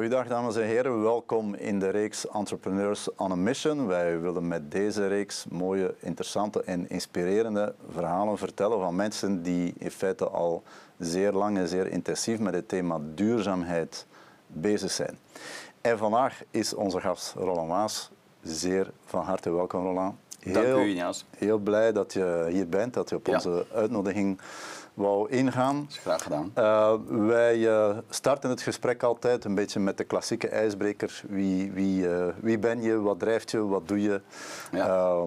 Goedendag dames en heren, welkom in de reeks Entrepreneurs on a Mission. Wij willen met deze reeks mooie, interessante en inspirerende verhalen vertellen van mensen die in feite al zeer lang en zeer intensief met het thema duurzaamheid bezig zijn. En vandaag is onze gast Roland Maas. Zeer van harte welkom Roland. Heel, Dank u Jas. Heel blij dat je hier bent, dat je op onze uitnodiging wou ingaan. Dat is graag gedaan. Uh, wij uh, starten het gesprek altijd een beetje met de klassieke ijsbreker. Wie, wie, uh, wie ben je, wat drijft je, wat doe je? Ja.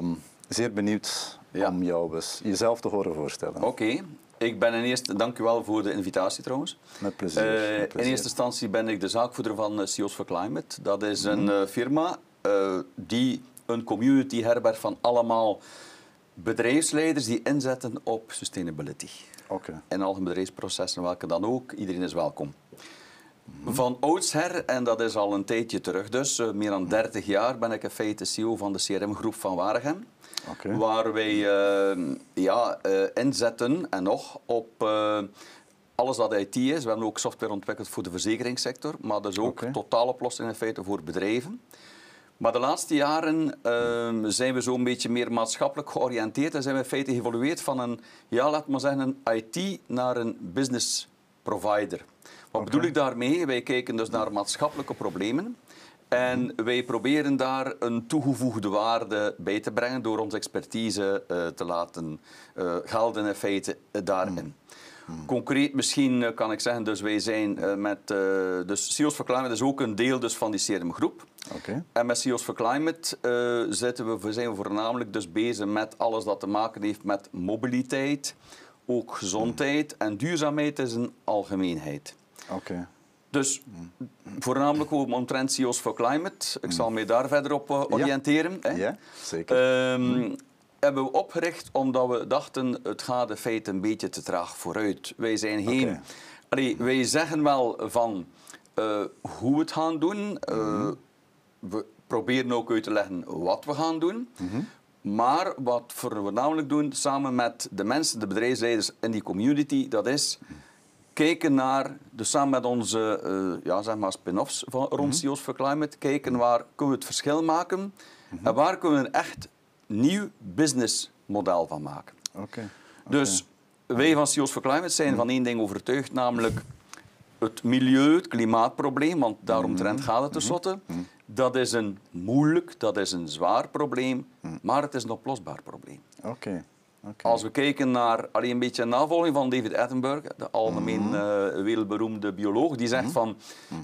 zeer benieuwd ja. om jou eens jezelf te horen voorstellen. Oké. Okay. Ik ben in eerste, dank u wel voor de invitatie trouwens. Met plezier. Met plezier. In eerste instantie ben ik de zaakvoerder van CEOs for Climate. Dat is een mm. firma die een community herbergt van allemaal bedrijfsleiders die inzetten op sustainability. Okay. In al hun bedrijfsprocessen, welke dan ook. Iedereen is welkom. Van oudsher, en dat is al een tijdje terug, dus uh, meer dan 30 jaar, ben ik in feite CEO van de CRM-groep van Waregem. Okay. Waar wij uh, ja, uh, inzetten en nog op alles wat IT is. We hebben ook software ontwikkeld voor de verzekeringssector, maar is ook okay. totaaloplossingen in feite voor bedrijven. Maar de laatste jaren uh, zijn we zo'n beetje meer maatschappelijk georiënteerd en zijn we in feite geëvolueerd van een, ja, laat maar zeggen, een IT naar een business provider. Wat okay. bedoel ik daarmee? Wij kijken dus naar maatschappelijke problemen. En wij proberen daar een toegevoegde waarde bij te brengen door onze expertise uh, te laten uh, gelden in feite daarin. Hmm. Concreet misschien kan ik zeggen, dus wij zijn met, dus CEOs for Climate is ook een deel dus van die CRM groep. Okay. En met CEOs for Climate zitten we, zijn we voornamelijk dus bezig met alles dat te maken heeft met mobiliteit, ook gezondheid hmm. en duurzaamheid is een algemeenheid. Okay. Dus voornamelijk omtrent CEOs for Climate. Ik zal me daar verder op oriënteren. Ja, ja zeker. Um, hebben we opgericht omdat we dachten, het gaat de feite een beetje te traag vooruit. Wij zijn geen... Okay. Allee, wij zeggen wel van uh, hoe we het gaan doen. Uh, mm -hmm. We proberen ook uit te leggen wat we gaan doen. Mm -hmm. Maar wat we voornamelijk doen, samen met de mensen, de bedrijfsleiders in die community, dat is kijken naar, dus samen met onze uh, ja, zeg maar spin-offs van rond mm -hmm. CEOs for Climate, kijken waar kunnen we het verschil maken en waar kunnen we echt nieuw businessmodel van maken. Okay. Okay. Dus wij van CEOs for Climate zijn van één ding overtuigd, namelijk het milieu, het klimaatprobleem, want daaromtrent gaat het tenslotte. Dat is een moeilijk, dat is een zwaar probleem, maar het is een oplosbaar probleem. Okay. Okay. Als we kijken naar alleen een beetje een navolging van David Attenborough, de algemeen mm -hmm. uh, wereldberoemde bioloog, die zegt mm -hmm.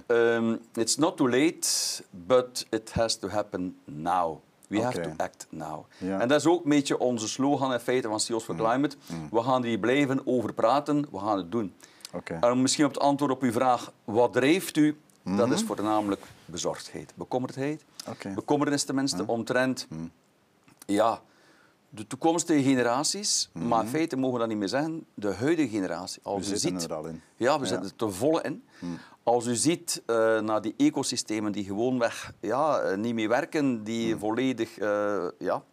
van um, It's not too late, but it has to happen now. We okay. have to act now. Ja. En dat is ook een beetje onze slogan in feite van CEOs for Climate. Mm. We gaan hier blijven over praten, we gaan het doen. Okay. En misschien op het antwoord op uw vraag, wat drijft u? Dat is voornamelijk bezorgdheid, bekommerdheid. Okay. Bekommernis tenminste, omtrent ja, de toekomstige generaties. Mhm. Maar in feite mogen we dat niet meer zeggen. De huidige generatie. Als We u zitten ziet, er al in. Ja, we Ja. zitten er te volle in. Mm. Als u ziet eh, naar die ecosystemen die gewoonweg ja, eh, niet meer werken, die Mm. volledig eh, ja,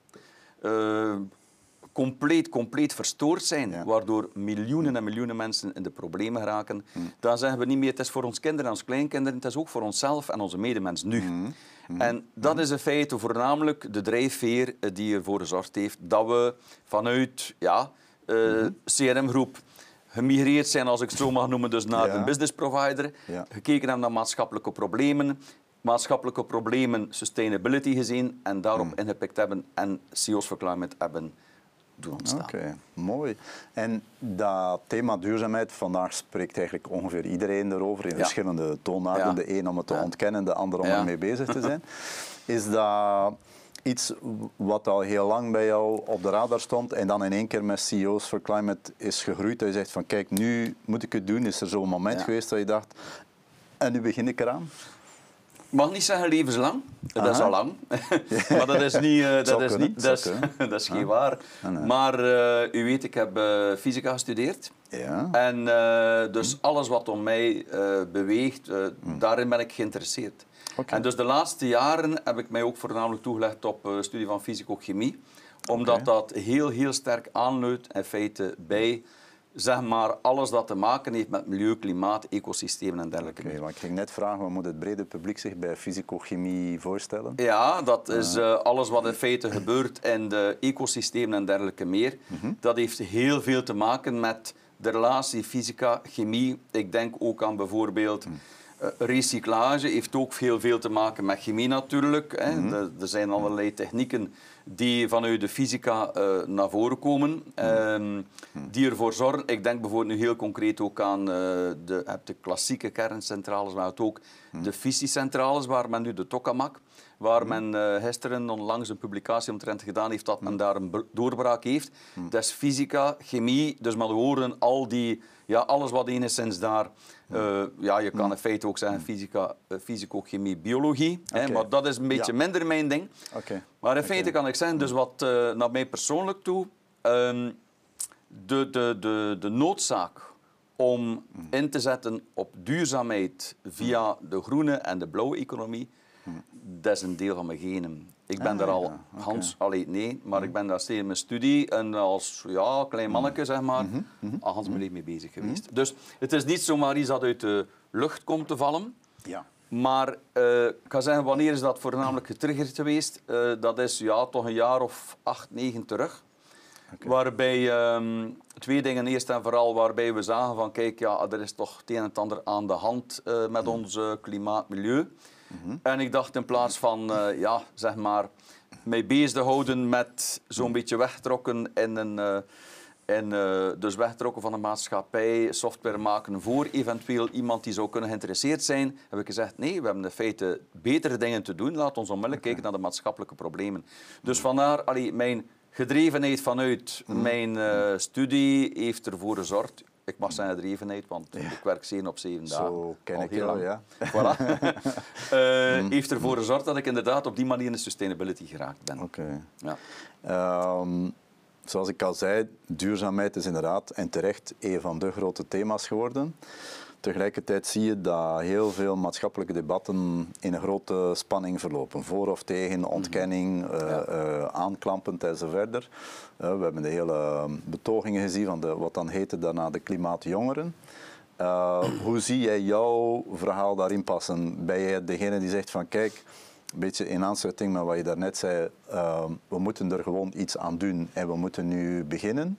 compleet, compleet verstoord zijn, Ja. waardoor miljoenen en miljoenen mensen in de problemen geraken, dan zeggen we niet meer het is voor ons kinderen en ons kleinkinderen, het is ook voor onszelf en onze medemens nu. Mm. En dat is in feite voornamelijk de drijfveer eh, die ervoor gezorgd heeft dat we vanuit ja, eh, CRM-groep gemigreerd zijn, als ik het zo mag noemen, dus naar Ja. een business provider, Ja. gekeken hebben naar maatschappelijke problemen, maatschappelijke problemen sustainability gezien en daarop ingepikt hebben en CEOs for Climate hebben doen ontstaan. Oké, mooi. En dat thema duurzaamheid, vandaag spreekt eigenlijk ongeveer iedereen erover in Ja. verschillende toonaarden. Ja. De een om het te ontkennen, de ander om ermee bezig te zijn. Is dat iets wat al heel lang bij jou op de radar stond en dan in één keer met CEOs for Climate is gegroeid? Dat je zegt van kijk, nu moet ik het doen. Is er zo'n moment Ja. geweest dat je dacht, en nu begin ik eraan? Mag niet zeggen levenslang, dat is al lang. maar dat is niet, eh, dat is, kunnen, niet, dat is, dat is geen waar. Ah, nee. Maar eh, u weet, ik heb eh, fysica gestudeerd. Ja. En Hm. dus alles wat om mij beweegt, eh, daarin ben ik geïnteresseerd. En dus de laatste jaren heb ik mij ook voornamelijk toegelegd op studie van fysico-chemie. Omdat dat heel, heel sterk aanleunt in feite bij zeg maar alles dat te maken heeft met milieu, klimaat, ecosystemen en dergelijke. Okay, ik ging net vragen, wat moet het brede publiek zich bij fysico-chemie voorstellen? Ja, dat is uh, alles wat in feite gebeurt in de ecosystemen en dergelijke meer. Mhm. Dat heeft heel veel te maken met de relatie fysica, chemie. Ik denk ook aan bijvoorbeeld... Uh, recyclage heeft ook heel veel te maken met chemie natuurlijk. Hè. Mhm. er, er zijn allerlei technieken die vanuit de fysica uh, naar voren komen, uh, die ervoor zorgen. Ik denk bijvoorbeeld nu heel concreet ook aan uh, de, de klassieke kerncentrales, maar ook de fissiecentrales, waar men nu de tokamak, waar men uh, gisteren onlangs een publicatie omtrent gedaan heeft dat men daar een doorbraak heeft. Dat is fysica, chemie, dus met woorden al die, ja, alles wat enigszins daar uh, ja, je kan in feite ook zeggen fysica, uh, fysico-chemie, biologie. Okay. Hè, maar dat is een beetje ja. minder mijn ding. Okay. Maar in feite kan ik zeggen, dus wat uh, naar mij persoonlijk toe, um, de, de, de, de noodzaak om in te zetten op duurzaamheid via de groene en de blauwe economie, dat is een deel van mijn genen. Ik ben ah, daar al, ja. okay. Hans, allee, nee, maar ik ben daar steeds in mijn studie en als ja, klein manneke, zeg maar, mm -hmm. al Hans mijn leven mee bezig geweest. Mm -hmm. Dus het is niet zomaar iets dat uit de lucht komt te vallen. Ja. Maar uh, ik ga zeggen, wanneer is dat voornamelijk getriggerd geweest? Uh, dat is ja, toch een jaar of acht, negen terug. Okay. Waarbij um, twee dingen. Eerst en vooral waarbij we zagen van kijk, ja, er is toch het een en het ander aan de hand uh, met ons klimaat, milieu. -hmm. En ik dacht in plaats van, uh, ja, zeg maar, mij bezig te houden met zo'n beetje wegtrokken in een... Uh, en uh, dus wegtrokken van de maatschappij, software maken voor eventueel iemand die zou kunnen geïnteresseerd zijn, heb ik gezegd, nee, we hebben in feite betere dingen te doen. Laat ons onmiddellijk okay. kijken naar de maatschappelijke problemen. Dus vandaar, allee, mijn gedrevenheid vanuit mm. mijn uh, studie heeft ervoor gezorgd ik mag zijn gedrevenheid, want ja. ik werk 7 op 7 dagen. Zo ken ik jou, ja. Voilà. uh, mm. Heeft ervoor gezorgd dat ik inderdaad op die manier in de sustainability geraakt ben. Oké. Okay. Ja. Um, zoals ik al zei, duurzaamheid is inderdaad en terecht een van de grote thema's geworden. Tegelijkertijd zie je dat heel veel maatschappelijke debatten in een grote spanning verlopen. Voor of tegen, ontkenning, mm -hmm. uh, aanklampend enzovoort. Uh, we hebben de hele betogingen gezien van de, wat dan heette daarna de klimaatjongeren. Uh, hoe zie jij jouw verhaal daarin passen? Ben jij degene die zegt van kijk, een beetje in aansluiting met wat je daarnet zei, uh, we moeten er gewoon iets aan doen en we moeten nu beginnen.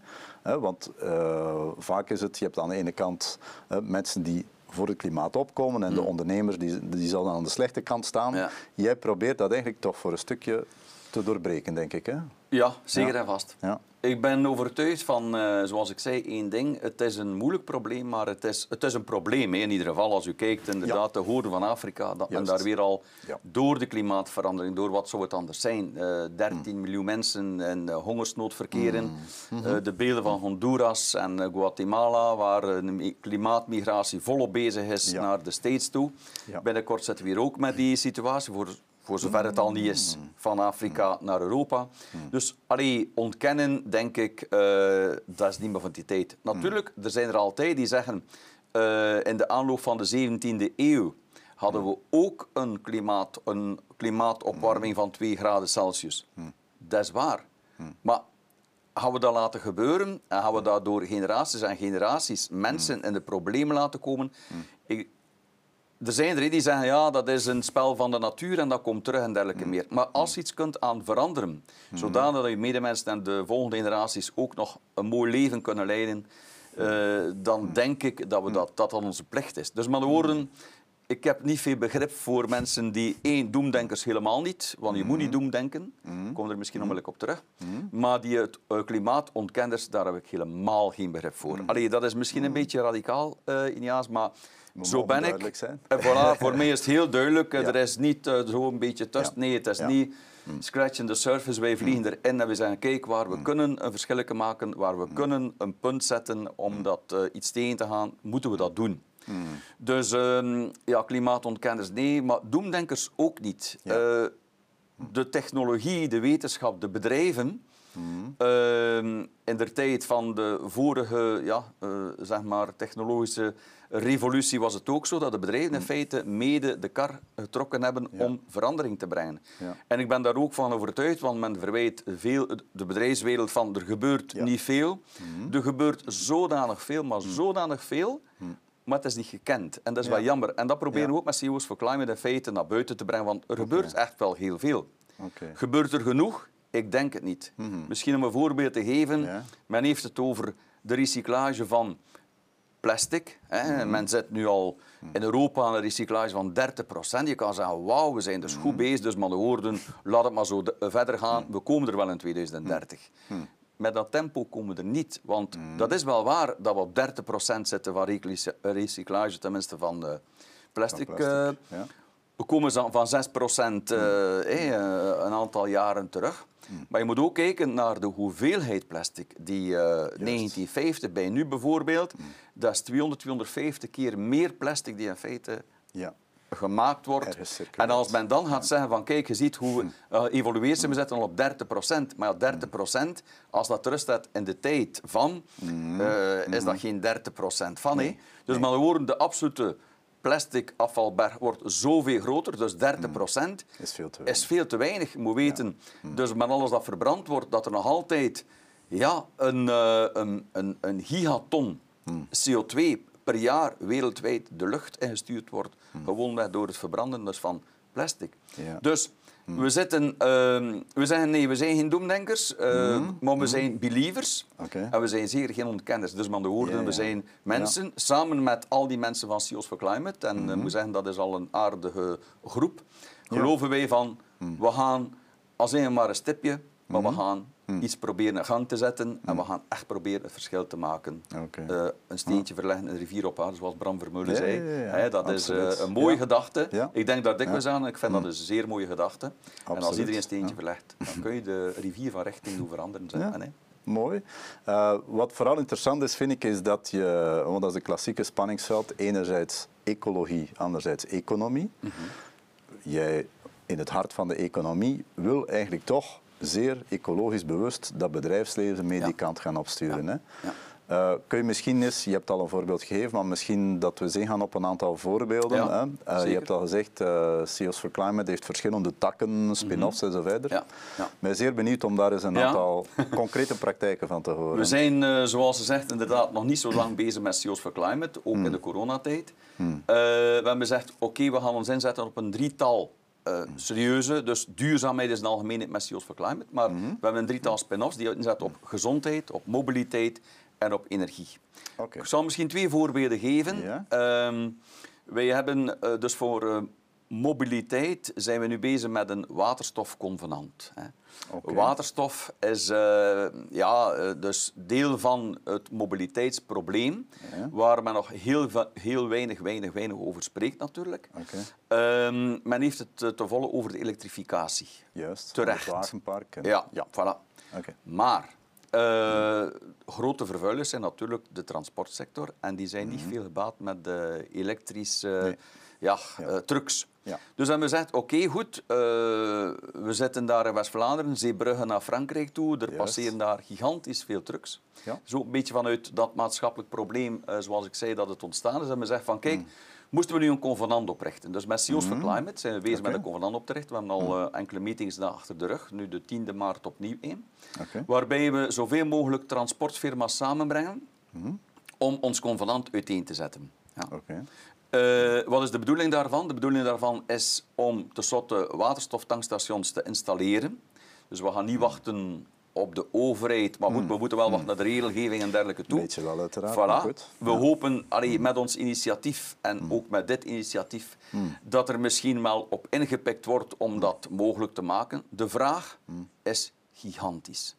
Want uh, vaak is het, je hebt aan de ene kant mensen die voor het klimaat opkomen en de ondernemers die, die zullen aan de slechte kant staan. Ja. Jij probeert dat eigenlijk toch voor een stukje te doorbreken, denk ik. Hè? Ja, zeker ja. en vast. Ja. Ik ben overtuigd van, uh, zoals ik zei, één ding. Het is een moeilijk probleem, maar het is, het is een probleem. Hè. In ieder geval, als u kijkt, inderdaad, ja. de hoorn van Afrika, dat men daar weer al ja. door de klimaatverandering, door wat zou het anders zijn, uh, 13 mm. miljoen mensen in uh, hongersnood verkeren. Mm. Mm -hmm. de beelden van Honduras en Guatemala, waar de klimaatmigratie volop bezig is naar de States toe. Binnenkort zitten we hier ook met die situatie voor voor zover het al niet is, van Afrika naar Europa. Dus allee, ontkennen, denk ik, uh, dat is niet meer van die tijd. Natuurlijk, er zijn er altijd die zeggen, uh, in de aanloop van de 17e eeuw hadden we ook een, klimaat, een klimaatopwarming van 2 graden Celsius. Dat is waar. Maar gaan we dat laten gebeuren en gaan we dat door generaties en generaties mensen in de problemen laten komen? Ik, er zijn er die zeggen, ja, dat is een spel van de natuur en dat komt terug en dergelijke mm. meer. Maar als je iets kunt aan veranderen, mm. zodanig je medemensen en de volgende generaties ook nog een mooi leven kunnen leiden, uh, dan mm. denk ik dat, we dat, dat dat onze plicht is. Dus met de woorden, ik heb niet veel begrip voor mensen die, één, doemdenkers helemaal niet, want je moet niet doemdenken, ik kom er misschien onmiddellijk op terug, maar die het uh, klimaatontkenners, daar heb ik helemaal geen begrip voor. Allee, dat is misschien een beetje radicaal, uh, Iniaas, maar zo ben ik. Zijn. En voilà, voor mij is het heel duidelijk. Ja. Er is niet uh, zo een beetje tussen. Ja. Nee, het is ja. niet mm. scratch in the surface. Wij vliegen mm. erin en we zeggen, kijk, waar we mm. kunnen een verschil maken, waar we mm. kunnen een punt zetten om mm. dat uh, iets tegen te gaan, moeten we dat doen. Dus um, ja, klimaatontkenners nee, maar doemdenkers ook niet. Uh, de technologie, de wetenschap, de bedrijven Ehm, in de tijd van de vorige ja, uh, zeg maar, technologische revolutie was het ook zo dat de bedrijven in feite mede de kar getrokken hebben om verandering te brengen. Ja. En ik ben daar ook van overtuigd, want men verwijt veel de bedrijfswereld van er gebeurt niet veel. Mhm. Er gebeurt zodanig veel, maar mhm. zodanig veel mhm maar het is niet gekend. En dat is wel jammer. En dat proberen we ook met CEO's for Climate in feite naar buiten te brengen, want er gebeurt echt wel heel veel. Gebeurt er genoeg? Ik denk het niet. Mhm. Misschien om een voorbeeld te geven, men heeft het over de recyclage van plastic. Hè. Mhm. Men zit nu al mhm. in Europa aan een recyclage van 30%. Je kan zeggen, wauw, we zijn dus goed bezig, dus maar de woorden, laat het maar zo verder gaan, we komen er wel in 2030 met dat tempo komen we er niet. Want mm. dat is wel waar dat we op 30% zitten van recyclage, tenminste van de plastic. plastic uh, ja. We komen van 6% uh, mm. eh, een aantal jaren terug. Mm. Maar je moet ook kijken naar de hoeveelheid plastic. Die uh, 1950 bij nu bijvoorbeeld, dat is 200, 250 keer meer plastic die in feite ja gemaakt wordt. En als men dan gaat zeggen van kijk, je ziet hoe uh, evolueert ze, we zetten al op 30%. Maar ja, 30%, als dat terug staat in de tijd van, uh, is dat geen 30% van. Nee. Dus met woorden, de absolute plastic afvalberg wordt zoveel groter, dus 30% is veel te weinig. Is veel te weinig. Je moet weten, dus met alles dat verbrand wordt, dat er nog altijd ja, een, uh, een, een, een gigaton CO2 per jaar wereldwijd de lucht ingestuurd wordt. Hmm. Gewoonweg door het verbranden dus van plastic. Ja. Dus hmm. we, zitten, uh, we zeggen nee, we zijn geen doemdenkers, uh, hmm. maar we hmm. zijn believers. Okay. En we zijn zeker geen ontkenners. Dus met de woorden, we zijn mensen, samen met al die mensen van CEOs for Climate. En uh, moet zeggen, dat is al een aardige groep. Geloven wij van, we gaan als een maar een stipje, maar we gaan Hmm. iets proberen in gang te zetten en we hmm. gaan echt proberen het verschil te maken. Uh, een steentje verleggen, een rivier ophalen, zoals Bram Vermeulen zei. dat is uh, een mooie gedachte. Ik denk daar dikwijls aan ik vind dat hmm. een zeer mooie gedachte. En als iedereen een steentje verlegt, dan kun je de rivier van richting doen veranderen. Zeg. Mooi. Uh, wat vooral interessant is, vind ik, is dat je, want dat is een klassieke spanningsveld, enerzijds ecologie, anderzijds economie. Mm -hmm. Jij in het hart van de economie wil eigenlijk toch zeer ecologisch bewust dat bedrijfsleven mee die kant gaan opsturen. Hè? Uh, kun je misschien eens, je hebt al een voorbeeld gegeven, maar misschien dat we zien gaan op een aantal voorbeelden. hè? Uh, je hebt al gezegd, uh, CEOs for Climate heeft verschillende takken, spin-offs mm -hmm. enzovoort. Ja. Ja. ben zeer benieuwd om daar eens een aantal concrete praktijken van te horen. We zijn, zoals ze zegt, inderdaad nog niet zo lang bezig met CEOs for Climate, ook in mm. de coronatijd. Mm. we hebben gezegd, oké, we gaan ons inzetten op een drietal uh, serieuze, dus duurzaamheid is in algemeen met CEOs for Climate, maar mhm. we hebben een drietal spin-offs die inzetten op gezondheid, op mobiliteit en op energie. Ik zal misschien twee voorbeelden geven. Ehm, wij hebben uh, dus voor uh, mobiliteit zijn we nu bezig met een waterstofconvenant. Waterstof is uh, ja, uh, dus deel van het mobiliteitsprobleem, ja. waar men nog heel, heel weinig, weinig, weinig over spreekt natuurlijk. Okay. Um, men heeft het uh, te volle over de elektrificatie. Juist, Terecht. het wagenpark. En... Ja, ja, voilà. Okay. Maar grote vervuilers zijn natuurlijk de transportsector en die zijn niet mhm. veel gebaat met de elektrische nee. Ja, ja. trucks. Ja. Dus hebben we gezegd, oké, goed, uh, we zitten daar in West-Vlaanderen, Zeebrugge naar Frankrijk toe, er passeren daar gigantisch veel trucks. Ja. Zo een beetje vanuit dat maatschappelijk probleem, uh, zoals ik zei, dat het ontstaan is, hebben we gezegd van, kijk, mm. moesten we nu een convenant oprichten. Dus met CEOs mm. for Climate zijn we bezig okay. met een convenant op te richten. We hebben al uh, enkele meetings achter de rug, nu de 10e maart opnieuw één. Okay. Waarbij we zoveel mogelijk transportfirma's samenbrengen mm. om ons convenant uiteen te zetten. Ja. Okay. Uh, wat is de bedoeling daarvan? De bedoeling daarvan is om tenslotte waterstoftankstations te installeren. Dus we gaan niet wachten op de overheid, maar hmm. we moeten wel wachten naar de regelgeving en dergelijke toe. Weet je wel, uiteraard. Voilà. Goed. We hopen allee, met ons initiatief en hmm. ook met dit initiatief hmm. dat er misschien wel op ingepikt wordt om dat mogelijk te maken. De vraag is gigantisch.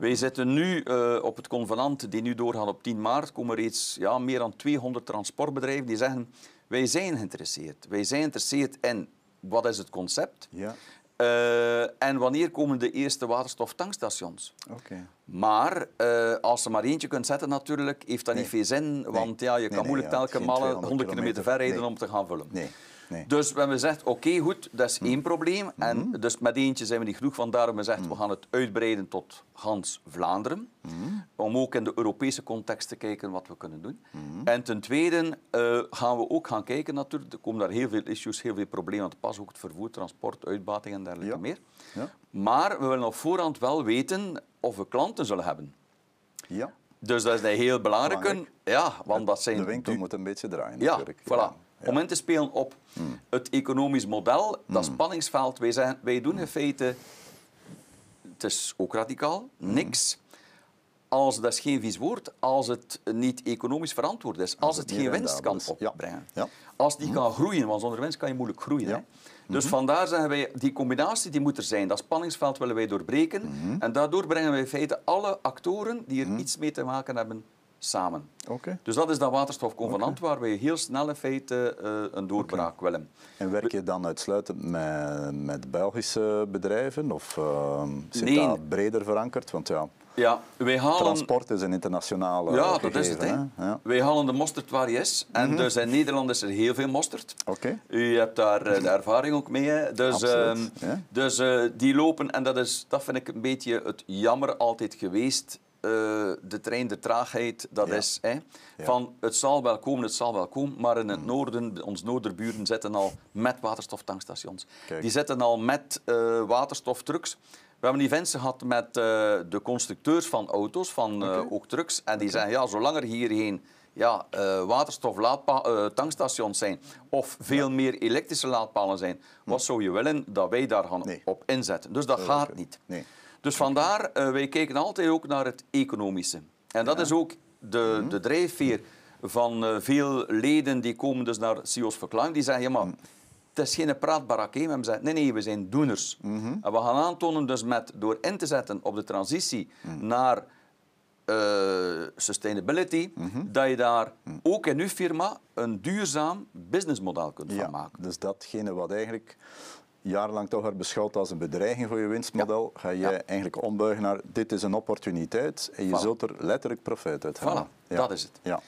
Wij zitten nu uh, op het convenant die nu doorgaat op 10 maart. komen reeds ja, meer dan 200 transportbedrijven die zeggen wij zijn geïnteresseerd. Wij zijn geïnteresseerd in wat is het concept. Ja. Uh, en wanneer komen de eerste waterstoftankstations? Okay. Maar uh, als je maar eentje kunt zetten natuurlijk, heeft dat nee. niet veel zin. Want ja, je kan moeilijk telkens malen 100 kilometer ver rijden om te gaan vullen. Nee. Dus we hebben gezegd, oké, goed, dat is één probleem. En mhm. dus met eentje zijn we niet genoeg. Vandaar hebben we gezegd, we gaan het uitbreiden tot gans Vlaanderen. Om ook in de Europese context te kijken wat we kunnen doen. En ten tweede uh, gaan we ook gaan kijken natuurlijk. Er komen daar heel veel issues, heel veel problemen aan te pas. Ook het vervoer, transport, uitbating en dergelijke meer. Ja. Maar we willen op voorhand wel weten of we klanten zullen hebben. Ja. Dus dat is een heel belangrijke. Ja, want dat zijn de winkel moet een beetje draaien. Ja, natuurlijk. voilà. Om in te spelen op hmm. het economisch model, dat hmm. spanningsveld. Wij, wij doen in feite, het is ook radicaal, hmm. niks. Als, dat is geen vies woord, als het niet economisch verantwoord is. Als, het, geen winst kan opbrengen. Ja. Als die kan groeien, want zonder winst kan je moeilijk groeien. Dus vandaar zeggen wij, die combinatie die moet er zijn. Dat spanningsveld willen wij doorbreken. En daardoor brengen wij in feite alle actoren die er iets mee te maken hebben samen. Okay. Dus dat is dat waterstofconvenant okay. waar wij heel snel in feite uh, een doorbraak willen. En werk je dan uitsluitend met, met Belgische bedrijven of uh, zit nee. dat breder verankerd? Want ja, ja, wij halen... Transport is een internationale Ja, dat is het. Ja. Wij halen de mosterd waar hij is. En mm -hmm. dus in Nederland is er heel veel mosterd. Oké. U hebt daar eh, de ervaring ook mee. Hè. Dus, uh, ja. dus uh, die lopen, en dat, is, dat vind ik een beetje het jammer altijd geweest. Uh, de trein, de traagheid, dat ja. is hè, van het zal wel komen, het zal wel komen, maar in het mhm. noorden, ons noorderburen zitten al met waterstoftankstations. Kijk. Die zitten al met uh, waterstoftrucks. We hebben events gehad met uh, de constructeurs van auto's, van ook trucks. En die okay. zeggen, ja, zolang er hier geen ja, uh, waterstof-tankstations zijn of veel ja. meer elektrische laadpalen zijn, hm. wat zou je willen dat wij daar gaan nee. op inzetten? Dus dat nee, gaat niet. Nee. Dus vandaar, wij kijken altijd ook naar het economische. En dat ja. is ook de, hm. de drijfveer van veel leden die komen dus naar CIO's verklaring. Die zeggen, ja maar... Hm het is geen praatbarak. We hebben gezegd, nee, nee, we zijn doeners. Mm -hmm. En we gaan aantonen dus met, door in te zetten op de transitie mm. naar uh, sustainability, mm -hmm. dat je daar mm. ook in uw firma een duurzaam businessmodel kunt ja, van maken. Dus datgene wat eigenlijk jarenlang toch werd beschouwd als een bedreiging voor je winstmodel, ja. ga jij ja. eigenlijk ombuigen naar dit is een opportuniteit en je voilà. zult er letterlijk profijt uit halen. Voilà, ja. dat is het. Ja.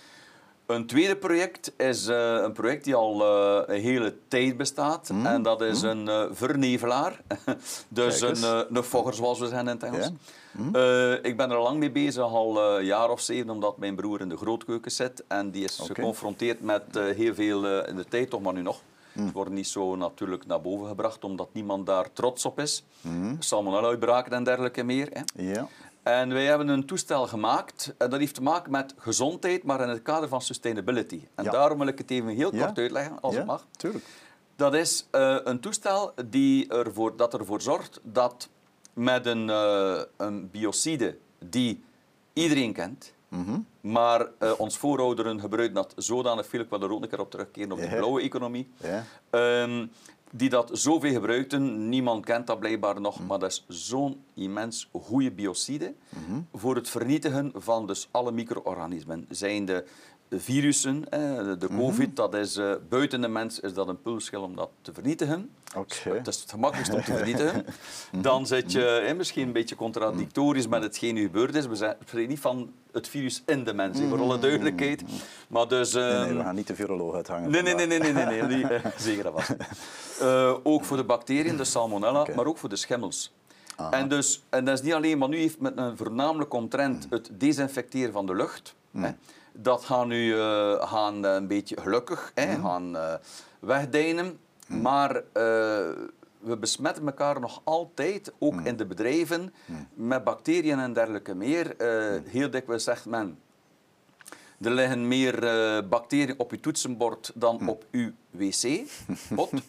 Een tweede project is uh, een project die al uh, een hele tijd bestaat. Mm. En dat is mm. een uh, vernevelaar. dus een, een fogger, zoals we zeggen in het Engels. Yeah. Mm. ik ben er lang mee bezig, al een jaar of zeven, omdat mijn broer in de grootkeuken zit. En die is okay. geconfronteerd met heel veel in de tijd, toch maar nu nog. Het wordt niet zo natuurlijk naar boven gebracht, omdat niemand daar trots op is. Mm. Salmonella-uitbraken en dergelijke meer. Hè. Yeah. En wij hebben een toestel gemaakt en dat heeft te maken met gezondheid, maar in het kader van sustainability. En ja. daarom wil ik het even heel kort ja. uitleggen, als ja, het mag. Tuurlijk. Dat is uh, een toestel die ervoor, dat ervoor zorgt dat met een, uh, een biocide die iedereen kent, mm -hmm. maar uh, ons voorouderen gebruiken dat zodanig veel, ik wil er ook een keer op terugkeren op de blauwe economie, um, die dat zoveel gebruikten. Niemand kent dat blijkbaar nog, mm. maar dat is zo'n immens goede biocide mm -hmm. voor het vernietigen van dus alle micro-organismen. Zijn de virussen, de COVID, mm -hmm. dat is uh, buiten de mens is dat een pulschil om dat te vernietigen. Okay. Het is het gemakkelijkst om te vernietigen. Mhm. Dan zit je eh, misschien een beetje contradictorisch met hetgeen nu gebeurd is. We spreken niet van het virus in de mens, voor alle duidelijkheid. Maar dus, nee, nee, we gaan niet de viroloog uithangen. Nee, nee, nee, nee, nee, nee, nee, nee. uh, zeker dat was. Uh, ook voor de bacteriën, de salmonella, okay. maar ook voor de schimmels. En, dus, en dat is niet alleen, maar nu heeft met een voornamelijk omtrent het desinfecteren van de lucht. Mm. Hè, dat gaan nu uh, gaan een beetje gelukkig hè, mm. gaan uh, wegdijnen. Mm. Maar uh, we besmetten elkaar nog altijd, ook in de bedrijven, met bacteriën en dergelijke meer. heel dikwijls zegt men, er liggen meer uh, bacteriën op uw toetsenbord dan op uw wc-pot.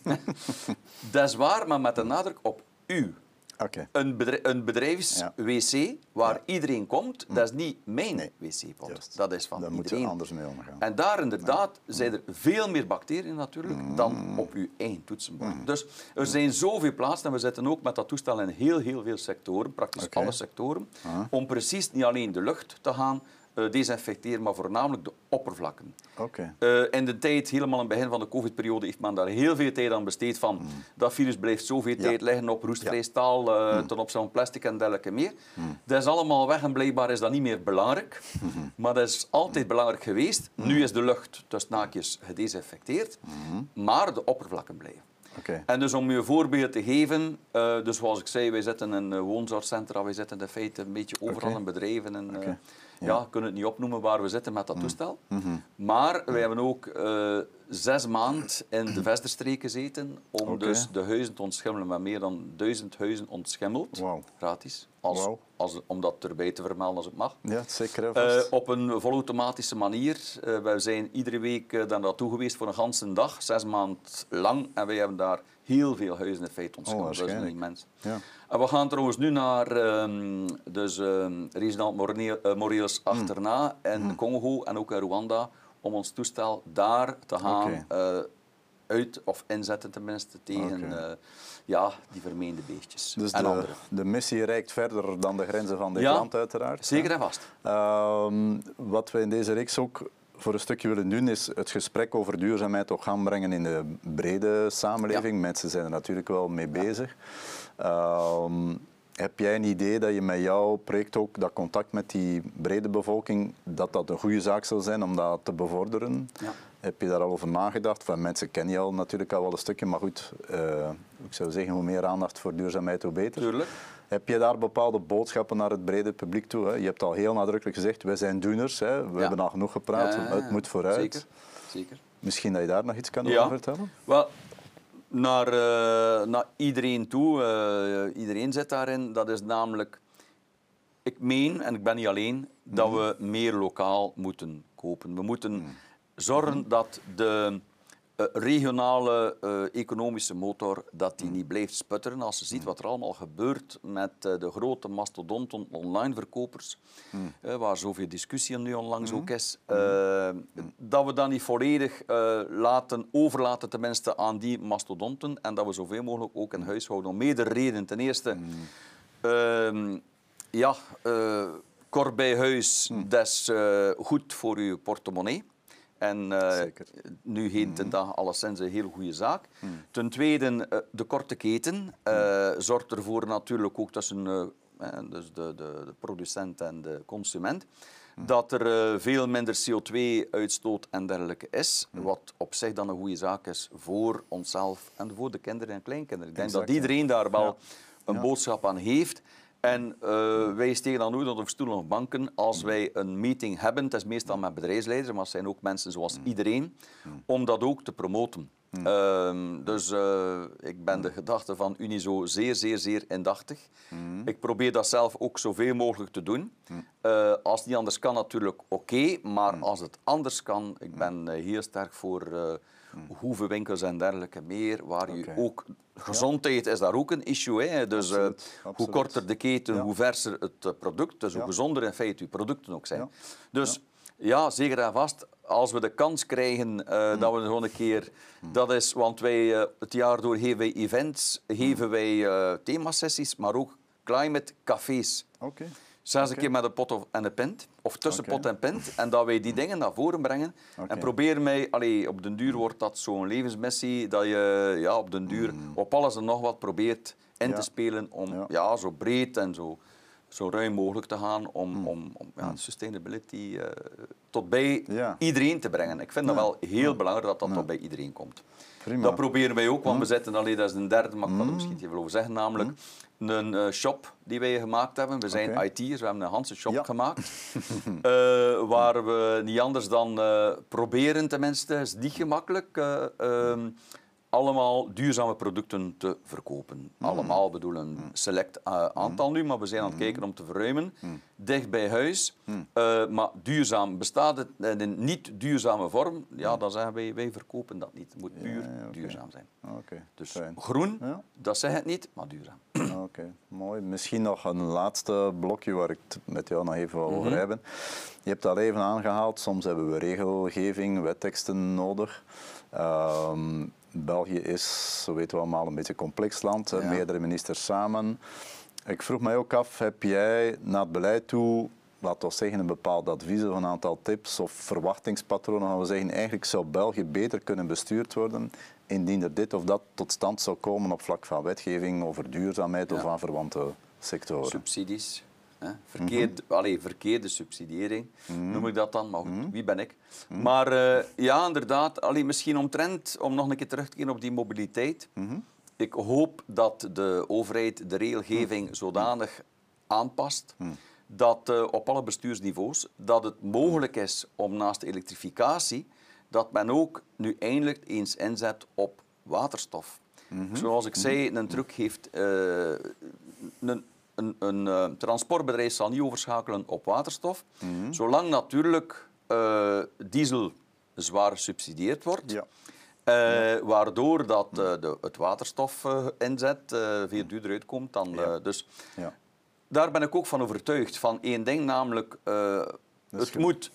dat is waar, maar met de nadruk op u. Okay. Een, bedrijf, een bedrijfswc waar ja. iedereen komt, mm. dat is niet mijn nee. wc-pot. Dat is van daar iedereen. moet je anders mee omgaan. En daar inderdaad ja. zijn er veel meer bacteriën natuurlijk mm. dan op uw eigen toetsenbord. Mm. Dus er zijn zoveel plaatsen en we zitten ook met dat toestel in heel, heel veel sectoren, praktisch okay. alle sectoren, om precies niet alleen de lucht te gaan uh, desinfecteren, maar voornamelijk de oppervlakken. Okay. Uh, in de tijd, helemaal aan het begin van de covid-periode, heeft men daar heel veel tijd aan besteed van mm. dat virus blijft zoveel tijd liggen op roestvrij staal, uh, mm. ten opzichte van plastic en dergelijke meer. Mm. Dat is allemaal weg en blijkbaar is dat niet meer belangrijk. -hmm. Maar dat is altijd belangrijk geweest. Nu is de lucht tussen naakjes gedesinfecteerd, maar de oppervlakken blijven. Okay. En dus om je een voorbeeld te geven, uh, dus zoals ik zei, wij zitten in woonzorgcentra, wij zitten in feite een beetje overal okay. in bedrijven. En, uh. Ja, kunnen het niet opnoemen waar we zitten met dat toestel. Mm -hmm. Maar wij hebben ook uh, zes maanden in de Vesterstreek gezeten om dus de huizen te ontschimmelen. Met meer dan duizend huizen ontschimmeld, wow. gratis. Als, wow. als, om dat erbij te vermelden als het mag. Ja, zeker. Uh, op een volautomatische manier. Uh, wij zijn iedere week daar naartoe geweest voor een ganse dag, zes maanden lang. En wij hebben daar heel veel huizen in feite ontschimmeld. Oh, dat is een immens. Ja. En we gaan trouwens nu naar um, dus, um, resident Moreels achterna in Hmm. Congo en ook in Rwanda om ons toestel daar te gaan Oké. uit of inzetten tenminste tegen Oké. ja, die vermeende beestjes Dus en de, andere. de missie reikt verder dan de grenzen van dit Ja, land, uiteraard. Zeker en vast. Ehm, wat we in deze reeks ook voor een stukje willen doen, is het gesprek over duurzaamheid ook gaan brengen in de brede samenleving. Mensen zijn er natuurlijk wel mee bezig. Ehm, heb jij een idee dat je met jouw project ook dat contact met die brede bevolking, dat dat een goede zaak zou zijn om dat te bevorderen? Ja. Heb je daar al over nagedacht? Van mensen kennen je al natuurlijk al wel een stukje, maar goed, eh, ik zou zeggen hoe meer aandacht voor duurzaamheid, hoe beter. Tuurlijk. Heb je daar bepaalde boodschappen naar het brede publiek toe? Hè? Je hebt al heel nadrukkelijk gezegd, wij zijn doeners. Hè? We Ja. hebben al genoeg gepraat, Ja, ja, ja. het moet vooruit. Zeker. Zeker. Misschien dat je daar nog iets kan Ja. over vertellen? Wel, naar, eh, naar iedereen toe, eh, iedereen zit daarin. Dat is namelijk, ik meen, en ik ben niet alleen, dat Mhm. we meer lokaal moeten kopen. We moeten zorgen dat de eh, regionale eh, economische motor dat die niet blijft sputteren. Als je ziet wat er allemaal gebeurt met eh, de grote mastodonten online verkopers, eh, waar zoveel discussie nu onlangs ook is, eh, dat we dat niet volledig laten, overlaten tenminste aan die mastodonten en dat we zoveel mogelijk ook in huis houden. Om meerdere redenen. Ten eerste, ehm, ja, kort bij huis, dat is goed voor je portemonnee. En eh, nu heet het dag alleszins een heel goede zaak. Ten tweede, eh, de korte keten eh, zorgt ervoor natuurlijk ook tussen dus de, de, de producent en de consument dat er veel minder CO2-uitstoot en dergelijke is, wat op zich dan een goede zaak is voor onszelf en voor de kinderen en kleinkinderen. Ik denk Exact, dat iedereen daar wel Ja. een Ja. boodschap aan heeft. En eh, wij steken dan nooit onder stoelen of banken als wij een meeting hebben. Het is meestal met bedrijfsleiders, maar het zijn ook mensen zoals iedereen, om dat ook te promoten. Ehm, dus eh, ik ben de gedachte van Unizo zeer, zeer, zeer indachtig. Ik probeer dat zelf ook zoveel mogelijk te doen. Eh, als het niet anders kan, natuurlijk oké. maar als het anders kan, ik ben heel sterk voor eh hoevenwinkels en dergelijke meer, waar je ook... Gezondheid is daar ook een issue. Hè? Dus eh, Absoluut, hoe korter de keten, Ja. hoe verser het eh, product. Dus hoe gezonder in feite je producten ook zijn. Dus ja. zeker en vast. Als we de kans krijgen eh, Hmm. dat we gewoon een keer... Dat is, want wij het jaar door geven wij events, geven wij eh themasessies, maar ook climate cafés. Oké. Zes Oké. een keer met een pot en een pint, of tussen pot en pint, en dat wij die dingen naar voren brengen. En proberen mij, allee, op den duur wordt dat zo'n levensmissie, dat je ja, op den duur op alles en nog wat probeert in. Ja. te spelen om Ja. ja. zo breed en zo, zo ruim mogelijk te gaan om, Hmm. om, om ja, sustainability eh, tot bij Ja. iedereen te brengen. Ik vind dat wel heel belangrijk dat dat tot bij iedereen komt. Prima. Dat proberen wij ook, want we zitten alleen, dat is een derde, maar ik kan er misschien niet veel over zeggen, namelijk een eh, shop die wij gemaakt hebben. We zijn Oké. IT'ers, we hebben een Hanse shop gemaakt, eh, waar we niet anders dan proberen, tenminste, is niet gemakkelijk, eh, ehm, allemaal duurzame producten te verkopen. Allemaal bedoel een select eh, aantal nu, maar we zijn aan het kijken om te verruimen. Dicht bij huis, eh, maar duurzaam. Bestaat het in een niet duurzame vorm, ja, dan zeggen wij, wij verkopen dat niet. Het moet puur ja, duurzaam zijn. Oké, Dus fijn. groen, Ja. dat zeg het niet, maar duurzaam. Oké, mooi. Misschien nog een laatste blokje waar ik het met jou nog even wil over Mhm. hebben. Je hebt al even aangehaald, soms hebben we regelgeving, wetteksten nodig. Ehm, België is, zo weten we allemaal, een beetje een complex land, Ja. meerdere ministers samen. Ik vroeg mij ook af, heb jij naar het beleid toe laten we zeggen, een bepaald advies of een aantal tips of verwachtingspatronen, gaan we zeggen, eigenlijk zou België beter kunnen bestuurd worden indien er dit of dat tot stand zou komen op vlak van wetgeving over duurzaamheid of aan verwante sectoren. Subsidies. Hè? Verkeerd, mm verkeerde subsidiëring, mhm. noem ik dat dan. Maar mhm. wie ben ik? Mhm. Maar uh, ja, inderdaad, allee, misschien omtrent, om nog een keer terug te keren op die mobiliteit. Ik hoop dat de overheid de regelgeving zodanig aanpast dat uh, op alle bestuursniveaus dat het mogelijk is om naast de elektrificatie dat men ook nu eindelijk eens inzet op waterstof. Zoals ik zei, een truck heeft uh, een een, een uh, transportbedrijf zal niet overschakelen op waterstof, mhm. zolang natuurlijk uh, diesel zwaar gesubsidieerd wordt. Ja. Uh, waardoor dat, de, het waterstof inzet veel duurder uitkomt dan. dus ja. daar ben ik ook van overtuigd. Van één ding, namelijk, het moet,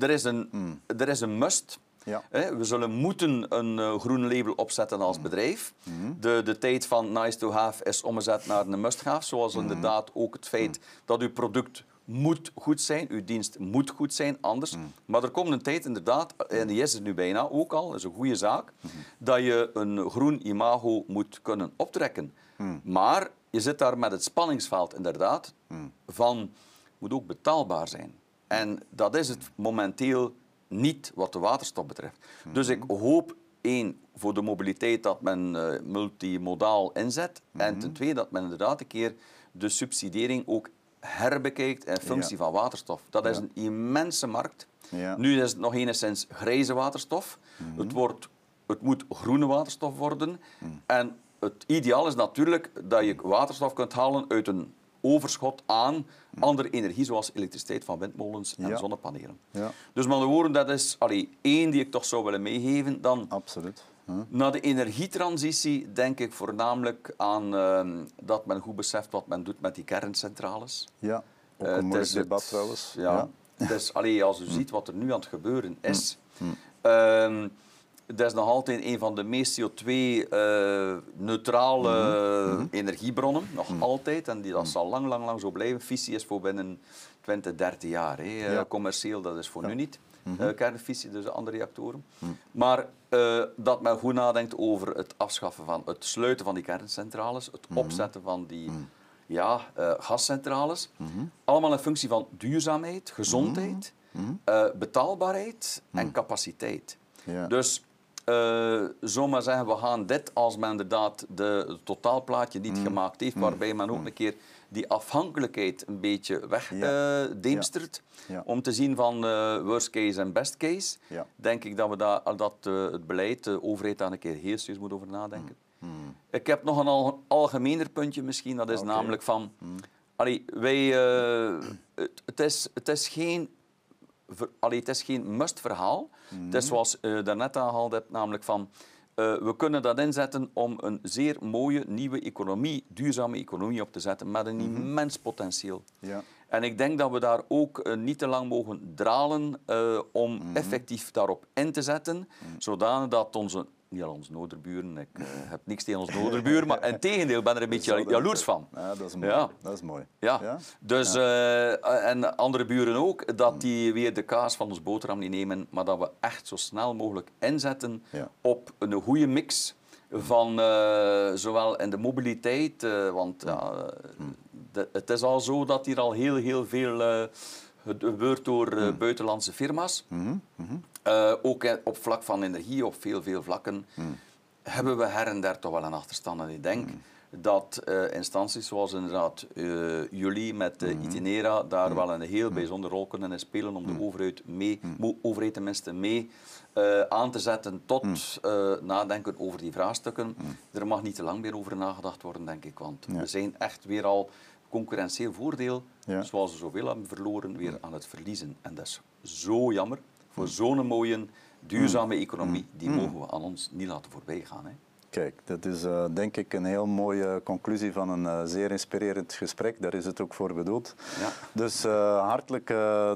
er, is een, mm. er is een must ja. We zullen moeten een uh, groen label opzetten als mhm. bedrijf. Mhm. de, de tijd van nice to have is omgezet naar een must have. Zoals mhm. inderdaad ook het feit dat uw product moet goed zijn, uw dienst moet goed zijn, anders. Maar er komt een tijd inderdaad, en die is er nu bijna ook al, dat is een goede zaak, dat je een groen imago moet kunnen optrekken. Maar je zit daar met het spanningsveld inderdaad van, moet ook betaalbaar zijn. En dat is het momenteel niet wat de waterstof betreft. Dus ik hoop één, voor de mobiliteit dat men uh, multimodaal inzet. En ten tweede dat men inderdaad een keer de subsidiëring ook herbekijkt in functie van waterstof. Dat is een immense markt. Ja. Nu is het nog enigszins grijze waterstof. Mhm. het, wordt, het moet groene waterstof worden. Mhm. En het ideaal is natuurlijk dat je waterstof kunt halen uit een overschot aan andere energie, zoals elektriciteit van windmolens en zonnepanelen. Ja. Dus met andere woorden, dat is allee, één die ik toch zou willen meegeven. Dan Absoluut. Na de energietransitie denk ik voornamelijk aan uh, dat men goed beseft wat men doet met die kerncentrales. Ja, ook een uh, mooi debat trouwens. Ja, ja. Dus, allee, als u ziet wat er nu aan het gebeuren is... Uh, dat is nog altijd een van de meest CO2-neutrale uh, mm -hmm. energiebronnen. Nog mm -hmm. altijd. En die, dat zal lang, lang, lang zo blijven. Fissie is voor binnen 20, 30 jaar. Hè. Ja. Commercieel, dat is voor ja. nu niet. Mm -hmm. uh, kernfissie, dus andere reactoren. Maar uh, dat men goed nadenkt over het afschaffen van, het sluiten van die kerncentrales, het opzetten van die ja, gascentrales. Allemaal een functie van duurzaamheid, gezondheid, betaalbaarheid en capaciteit. Ja. Dus uh, zomaar zeggen, we gaan dit als men inderdaad de, het totaalplaatje niet mm. gemaakt heeft, mm. waarbij men ook mm. een keer die afhankelijkheid een beetje wegdeemstert, ja. uh, om te zien van uh, worst case en best case, denk ik dat, we daar, dat het beleid, de overheid daar een keer heel serieus moet over nadenken. Ik heb nog een al, algemener puntje misschien, dat is okay. namelijk van, allee, wij, het, het, is, het is geen allee, het is geen must-verhaal. Het is zoals je uh, daarnet aangehaald hebt, namelijk van... Uh, we kunnen dat inzetten om een zeer mooie nieuwe economie, duurzame economie op te zetten, met een mm immens potentieel. Ja. En ik denk dat we daar ook uh, niet te lang mogen dralen uh, om mm -hmm. effectief daarop in te zetten, mm -hmm. zodanig dat onze niet al onze noorderburen. Ik uh, heb niks tegen onze noorderburen, maar in tegendeel ben er een beetje jaloers van. Ja, dat is mooi. Ja. Dat is mooi. Ja. ja? Dus, uh, en andere buren ook, dat die weer de kaas van ons boterham niet nemen, maar dat we echt zo snel mogelijk inzetten ja. op een goede mix van uh, zowel in de mobiliteit, want ja, de, het is al zo dat hier al heel, heel veel gebeurt door uh, buitenlandse firma's. Mm -hmm. uh, ook op vlak van energie, op veel, veel vlakken, mm. hebben we her en der toch wel een achterstand. En ik denk. Dat uh, instanties zoals inderdaad jullie met Itinera daar wel een heel bijzondere rol kunnen spelen om de overheid, mee, overheid tenminste mee aan te zetten tot nadenken over die vraagstukken. Er mag niet te lang meer over nagedacht worden, denk ik, want we zijn echt weer al concurrentieel voordeel, zoals we zoveel hebben verloren, weer aan het verliezen. En dat is zo jammer voor zo'n mooie, duurzame economie. Die mogen we aan ons niet laten voorbijgaan. Hè. Kijk, dat is uh, denk ik een heel mooie conclusie van een uh, zeer inspirerend gesprek. Daar is het ook voor bedoeld. Ja. Dus uh, hartelijk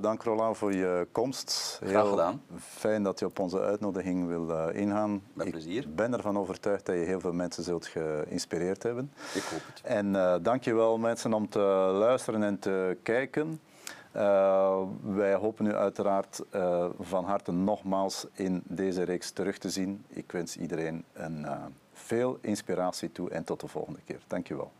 dank Roland voor je komst. Graag heel gedaan. Fijn dat je op onze uitnodiging wil ingaan. Met plezier. Ik ben ervan overtuigd dat je heel veel mensen zult geïnspireerd hebben. Ik hoop het. En dank je wel mensen om te luisteren en te kijken. wij hopen u uiteraard van harte nogmaals in deze reeks terug te zien. Ik wens iedereen een, veel inspiratie toe en tot de volgende keer. Dank je wel.